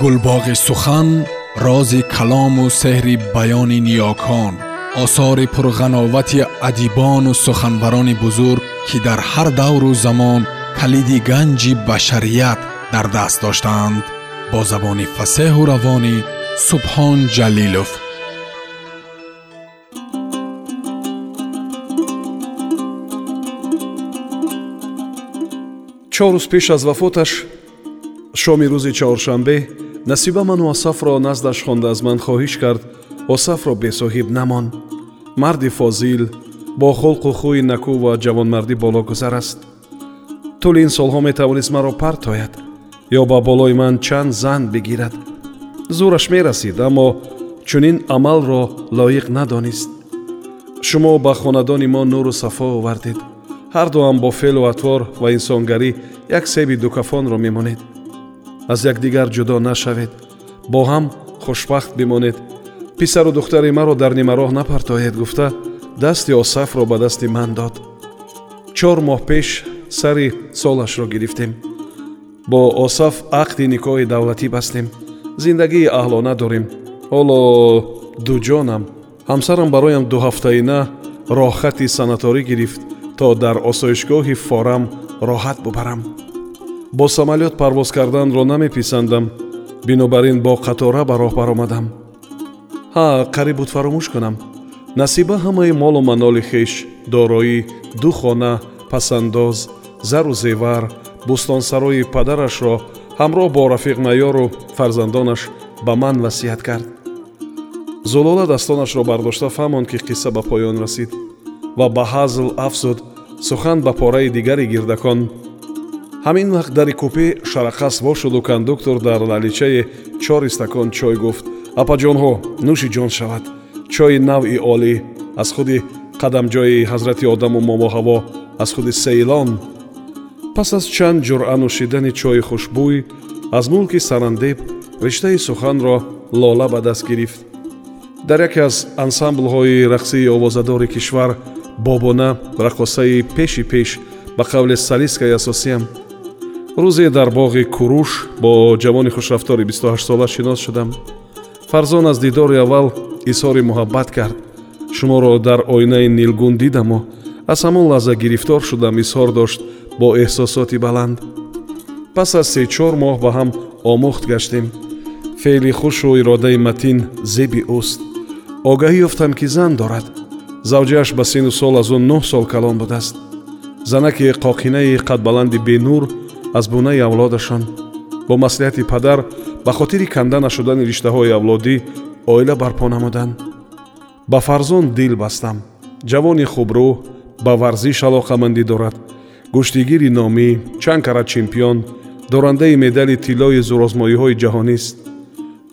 гулбоғи сухан рози калому сеҳри баёни ниёкон осори пурғановати адибону суханбарони бузург ки дар ҳар давру замон калиди ганҷи башарият дар даст доштаанд бо забони фасеҳу равонӣ субҳон ҷалилов. Чор рӯз пеш аз вафоташ шоми рӯзи чаҳоршанбе насиба ману осафро наздаш хонда аз ман хоҳиш кард осафро бесоҳиб намон марди фозил бо холқу хӯи накӯ ва ҷавонмардӣ боломгузар аст тӯли ин солҳо метавонист маро партояд ё ба болои ман чанд зан бигирад зӯраш мерасид аммо чунин амалро лоиқ надонист шумо ба хонадони мо нуру сафо овардед ҳардуам бо феълу атвор ва инсонгарӣ як себи дукафонро мемонед аз якдигар ҷудо нашавед. Бо ҳам хушбахт бимонед. Писару духтари маро дар нимароҳ напартоед гуфта дасти осафро ба дасти ман дод. Чор моҳ пеш сари солашро гирифтем. Бо осаф ақди никоҳи давлатӣ бастем. Зиндагии аҳлона дорем. Ҳоло дуҷонам ҳамсарам бароям дуҳафтаина роҳхати санаторӣ гирифт то дар осоишгоҳи форам роҳат бубарам бо самолёт парвоз карданро намеписандам. Бинобар ин бо қатора ба роҳ баромадам. Ҳа қариб буд фаромӯш кунам. Насиба ҳамаи молу маноли хеш дороӣ ду хона пасандоз зару зевар бӯстонсарои падарашро ҳамроҳ бо рафиқ майёру фарзандонаш ба ман васият кард. Зулола дастонашро бардошта фаҳмонд ки қисса ба поён расид ва ба ҳазл афзуд сухан ба пораи дигари гирдакон ҳамин вақт дари купе шарақас во шуду кондуктор дар лаличаи чор истакон чой гуфт. Апаҷонҳо нӯши ҷон шавад. Чои навъи олӣ. Аз худи қадамҷои ҳазрати одаму момоҳаво аз худи сейлон. Пас аз чанд ҷуръа нӯшидани чойи хушбӯй аз мулки сарандеб риштаи суханро лола ба даст гирифт. Дар яке аз ансамблҳои рақсии овозадори кишвар бобона рақосаи пеши пеш ба қавли салискаи асосиям рӯзе дар боғи куруш бо ҷавони хушрафтори 28сола шинос шудам. Фарзон аз дидори аввал изҳори муҳаббат кард. Шуморо дар оинаи нилгун дидаму аз ҳамон лаҳза гирифтор шудам изҳор дошт бо эҳсосоти баланд. Пас аз се-чор моҳ ба ҳам омӯхт гаштем. Феъли хушу иродаи матин зеби ӯст. Огаҳӣ ёфтам ки зан дорад. Завҷааш ба сину сол аз он нӯҳ сол калон будааст. Занаки қоқинаи қадбаланди бенур аз бунаи авлодашон. Бо маслиҳати падар ба хотири канда нашудани риштаҳои авлодӣ оила барпо намуданд. Ба фарзон дил бастам. Ҷавони хубрӯ ба варзиш алоқамандӣ дорад. Гӯштигири номӣ чанд карат чемпион дорандаи медали тиллои зӯрозмоиҳои ҷаҳонист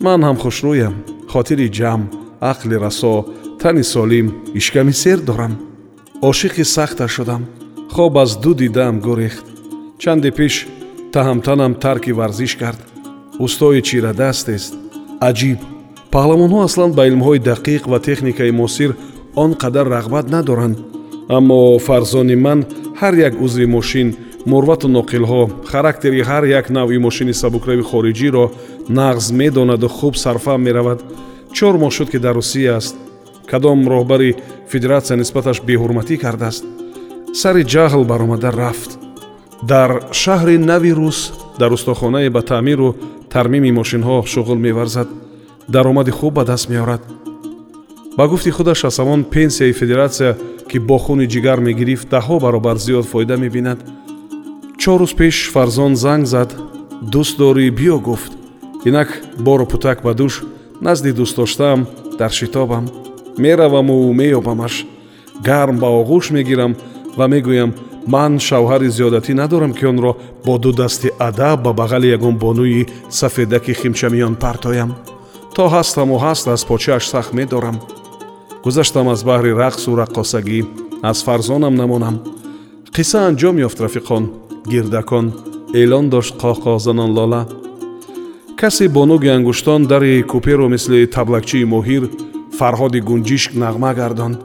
ман ҳам хушрӯям. Хотири ҷамъ ақли расо тани солим ишками сер дорам. Ошиқи сахташ шудам. Хоб аз ду дидаам гурехт чанде пеш таҳамтанам тарки варзиш кард. Устои чирадастест. Аҷиб. Паҳлавонҳо аслан ба илмҳои дақиқ ва техникаи муосир он қадар рағбат надоранд. Аммо фарзони ман ҳар як узви мошин мурвату ноқилҳо характери ҳар як навъи мошини сабукрави хориҷиро нағз медонаду хуб сарфаҳм меравад. Чор моҳ шуд ки дар русия аст. Кадом роҳбари федератсия нисбаташ беҳурматӣ кардааст. Сари ҷаҳл баромада рафт дар шаҳри нави рус дар устохонае ба таъмиру тармими мошинҳо шуғл меварзад. Даромади хуб ба даст меорад. Ба гуфти худаш аз ҳамон пенсияи федератсия ки бо хуни ҷигар мегирифт даҳҳо баробар зиёд фоида мебинад. Чор рӯз пеш фарзон занг зад. Дӯст дорӣ биё гуфт. Инак бору пӯтак ба дӯш назди дӯстдоштаам дар шитобам. Мераваму меёбамаш. Гарм ба оғӯш мегирам ва мегӯям ман шавҳари зиёдатӣ надорам ки онро бо ду дасти адаб ба бағали ягон бонӯи сафедаки химчамиён партоям. То ҳастаму ҳаст аз почааш сахт медорам. Гузаштам аз баҳри рақсу раққосагӣ аз фарзонам намонам. Қисса анҷом ёфт рафиқон гирдакон эълон дошт қоҳқоҳзанон лола. Касе бо нӯги ангуштон дари куперо мисли таблакчии моҳир фарҳоди гунҷишк нағма гардонд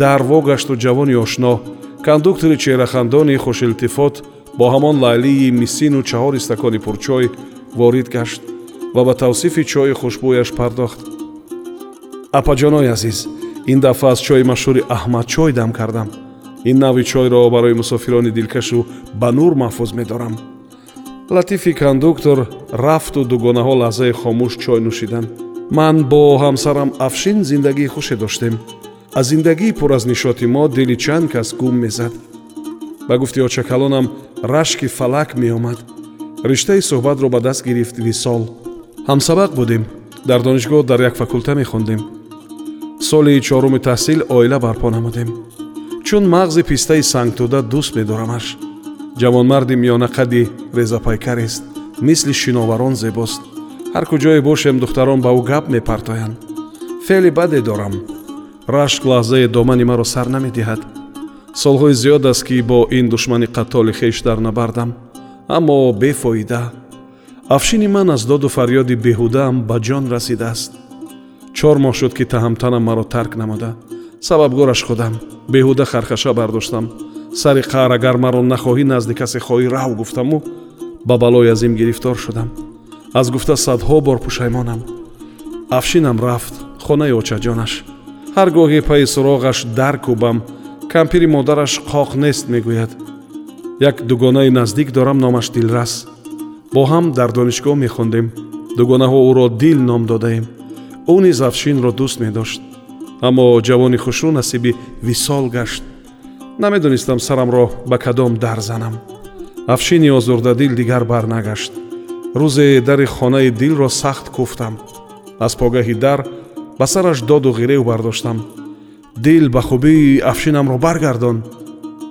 дар во гашту ҷавони ошно кондуктори чеҳрахандони хушилтифот бо ҳамон лайлии мисину чаҳор истакони пурчой ворид гашт ва ба тавсифи чойи хушбӯяш пардохт. Апаҷонои азиз ин дафъа аз чойи машҳури аҳмадчой дам кардам. Ин навъи чойро барои мусофирони дилкашу ба нур маҳфуз медорам. Латифи кондуктор рафту дугонаҳо лаҳзаи хомӯш чой нӯшиданд ман бо ҳамсарам афшин зиндагии хуше доштем аз зиндагии пур аз нишоти мо дили чанд кас гум мезад. Ба гуфти очакалонам рашки фалак меомад. Риштаи суҳбатро ба даст гирифт висол. Ҳамсабақ будем. Дар донишгоҳ дар як факулта мехондем. Соли чоруми таҳсил оила барпо намудем. Чун мағзи пистаи сангтуда дӯст медорамаш. Ҷавонмарди миёнақади резапайкарест мисли шиноварон зебост. Ҳар куҷое бошем духтарон ба ӯ гап мепартоянд. Феъли баде дорам рашк лаҳзае домани маро сар намедиҳад. Солҳои зиёд аст ки бо ин душмани қаттоли хеш дар набардам. Аммо бефоида. Афшини ман аз доду фарёди беҳудаам ба ҷон расидааст. Чор моҳ шуд ки таҳамтанам маро тарк намуда сабабгораш худам. Беҳуда хархаша бардоштам. Сари қаҳр агар маро нахоҳӣ назди касе хоҳӣ рав гуфтаму ба балои азим гирифтор шудам. Аз гуфта садҳо бор пушаймонам афшинам рафт. Хонаи очаҷонаш ҳар гоҳе пайи суроғаш дар кӯбам кампири модараш қоқ нест мегӯяд. Як дугонаи наздик дорам номаш дилрас. Бо ҳам дар донишгоҳ мехондем. Дугонаҳо ӯро дил ном додаем. Ӯ низ афшинро дӯст медошт. Аммо ҷавони хушрӯ насиби висол гашт. Намедонистам сарамро ба кадом дар занам. Афшини озурдадил дигар барнагашт рӯзе дари хонаи дилро сахт куфтам. Аз погаҳи дар ба сараш доду ғирев бардоштам. Дил ба хубӣ афшинамро баргардон.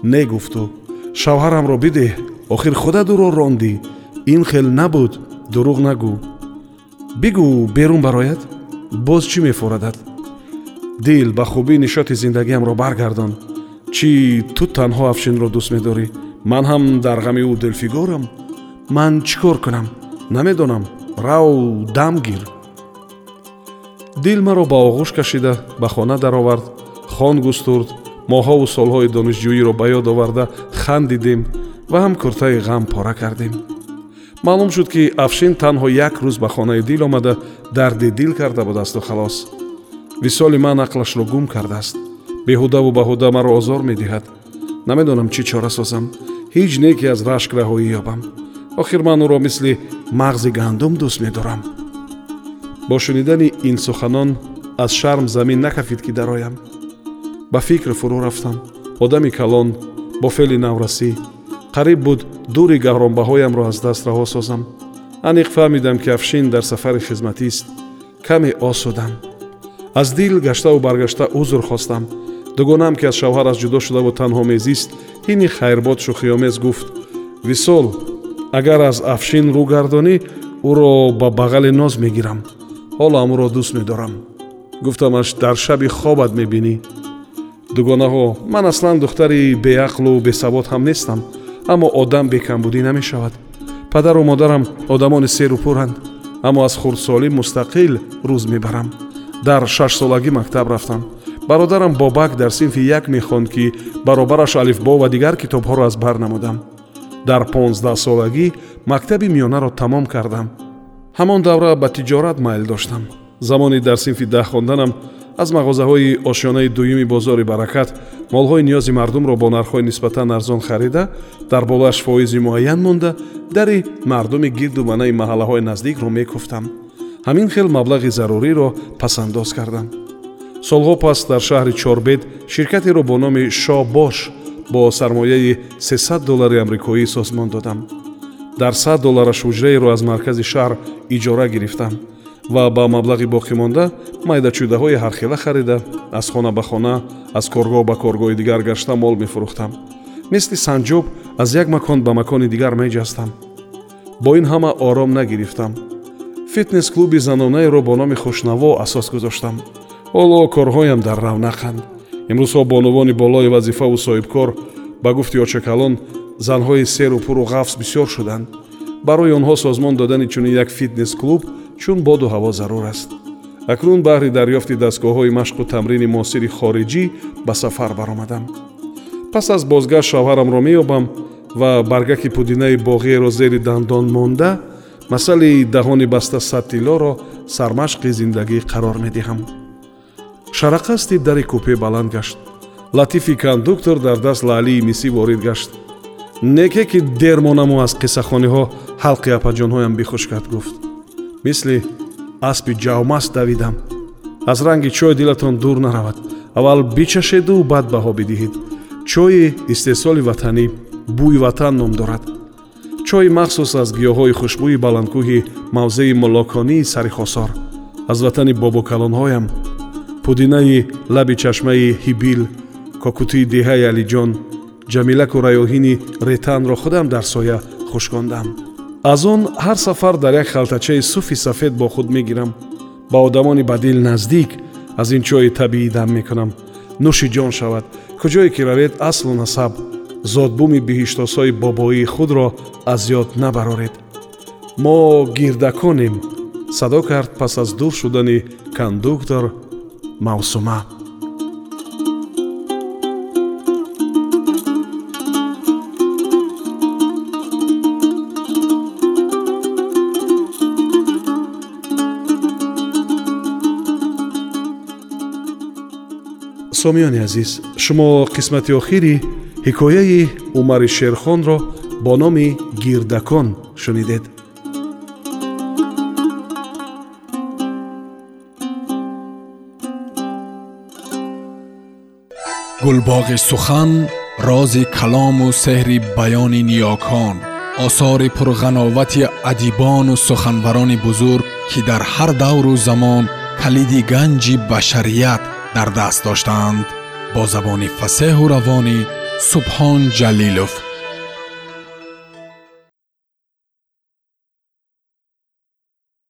Не гуфту шавҳарамро бидеҳ охир худат ӯро рондӣ. Ин хел набуд дурӯғ нагӯ. Бигӯ берун барояд? Боз чӣ мефорадад дил ба хубӣ нишоти зиндагиамро баргардон. Чӣ ту танҳо афшинро дӯст медорӣ? Ман ҳам дар ғами ӯ дилфигорам. Ман чӣ кор кунам? Намедонам. Рав дам гир дил маро ба оғӯш кашида ба хона даровард хон густурд моҳову солҳои донишҷӯиро ба ёд оварда хандидем ва ҳам куртаи ғам пора кардем. Маълум шуд ки афшин танҳо як рӯз ба хонаи дил омада дарди дил карда будасту халос. Висоли ман ақлашро гум кардааст. Беҳудаву баҳуда маро озор медиҳад. Намедонам чӣ чора созам. Ҳеҷ не ки аз рашк раҳоӣ ёбам. Охир ман ӯро мисли мағзи гандум дӯст медорам бо шунидани ин суханон аз шарм замин накафид ки дароям ба фикр фурӯ рафтам. Одами калон бо феъли наврасӣ қариб буд дури гавронбаҳоямро аз даст раҳо созам. Аниқ фаҳмидам ки афшин дар сафари хизматист каме осудам аз дил гаштаву баргашта узр хостам. Дугонаам ки аз шавҳараш ҷудо шудаву танҳо мезист ини хайрбод шӯхиомез гуфт. Висол агар аз афшин рӯ гардонӣ ӯро ба бағали ноз мегирам ҳоло амӯро дӯст медорам. Гуфтамаш дар шаби хобат мебинӣ. Дугонаҳо ман аслан духтари беақлу бесавод ҳам нестам аммо одам бекамбудӣ намешавад. Падару модарам одамони серу пуранд аммо аз хурдсолӣ мустақил рӯз мебарам. Дар шашсолагӣ мактаб рафтам. Бародарам бобак дар синфи як мехонд ки баробараш алифбо ва дигар китобҳоро аз бар намудам. Дар понздаҳсолагӣ мактаби миёнаро тамом кардам ҳамон давра ба тиҷорат майл доштам. Замони дар синфи даҳ хонданам аз мағозаҳои ошёнаи дуюми бозори баракат молҳои ниёзи мардумро бо нархҳои нисбатан арзон харида дар болаш фоизи муайян монда дари мардуми гирду манаи маҳаллаҳои наздикро мекуфтам. Ҳамин хел маблағи заруриро пасандоз кардам. Солҳо пас дар шаҳри чорбед ширкатеро бо номи шобош бо сармояи 300 доллари амрикоӣ созмон додам дар 100 доллараш ҳуҷраеро аз маркази шаҳр иҷора гирифтам ва ба маблағи боқимонда майдачӯдаҳои ҳархела харида аз хона ба хона аз коргоҳ ба коргоҳи дигар гашта мол мефурӯхтам. Мисли санҷоб аз як макон ба макони дигар меҷастам. Бо ин ҳама ором нагирифтам. Фитнес клуби занонаеро бо номи хушнаво асос гузоштам. Ҳоло корҳоям дар равнақанд. Имрӯзҳо бонувони болои вазифаву соҳибкор ба гуфти очакалон занҳои серу пуру ғафз бисёр шуданд. Барои онҳо созмон додани чунин як фитнес клуб чун боду ҳаво зарур аст. Акнун баҳри дарёфти дастгоҳҳои машқу тамрини муосири хориҷӣ ба сафар баромадам. Пас аз бозгашт шавҳарамро меёбам ва баргаки пудинаи боғиеро зери дандон монда масъалаи даҳони баста садтиллоро сармашқи зиндагӣ қарор медиҳам. Шарақасти дари купе баланд гашт. Латифи кондуктор дар даст лаълии мисӣ ворид гашт неке ки дер монаму аз қиссахониҳо ҳалқи апаҷонҳоям бихуш кард гуфт. Мисли аспи ҷавмаст давидам. Аз ранги чой дилатон дур наравад. Аввал бичашеду баъд баҳо бидиҳед. Чойи истеҳсоли ватанӣ бӯи ватан ном дорад. Чойи махсус аз гиёҳҳои хушбӯи баландкӯҳи мавзеи молоконии сари хосор. Аз ватани бобокалонҳоям пудинаи лаби чашмаи ҳибил кокутии деҳаи алиҷон ҷамилаку раёҳини ретанро худам дар соя хушкондам. Аз он ҳар сафар дар як халтачаи суфи сафед бо худ мегирам. Ба одамони бадил наздик аз ин чойи табиӣ дам мекунам. Нӯши ҷон шавад. Куҷое ки равед аслу насаб. Зодбуми биҳиштосои бобоии худро аз ёд набароред. Мо гирдаконем. Садо кард пас аз дур шудани кондуктор мавсума сомиёни азиз шумо қисмати охири ҳикояи умари шерхонро бо номи гирдакон шунидед гулбоғи сухан рози калому сеҳри баёни ниёкон осори пурғановати адибону суханбарони бузург ки дар ҳар давру замон калиди ганҷи башарият дар даст доштаанд бо забони фасеҳу равонӣ субҳон ҷалилов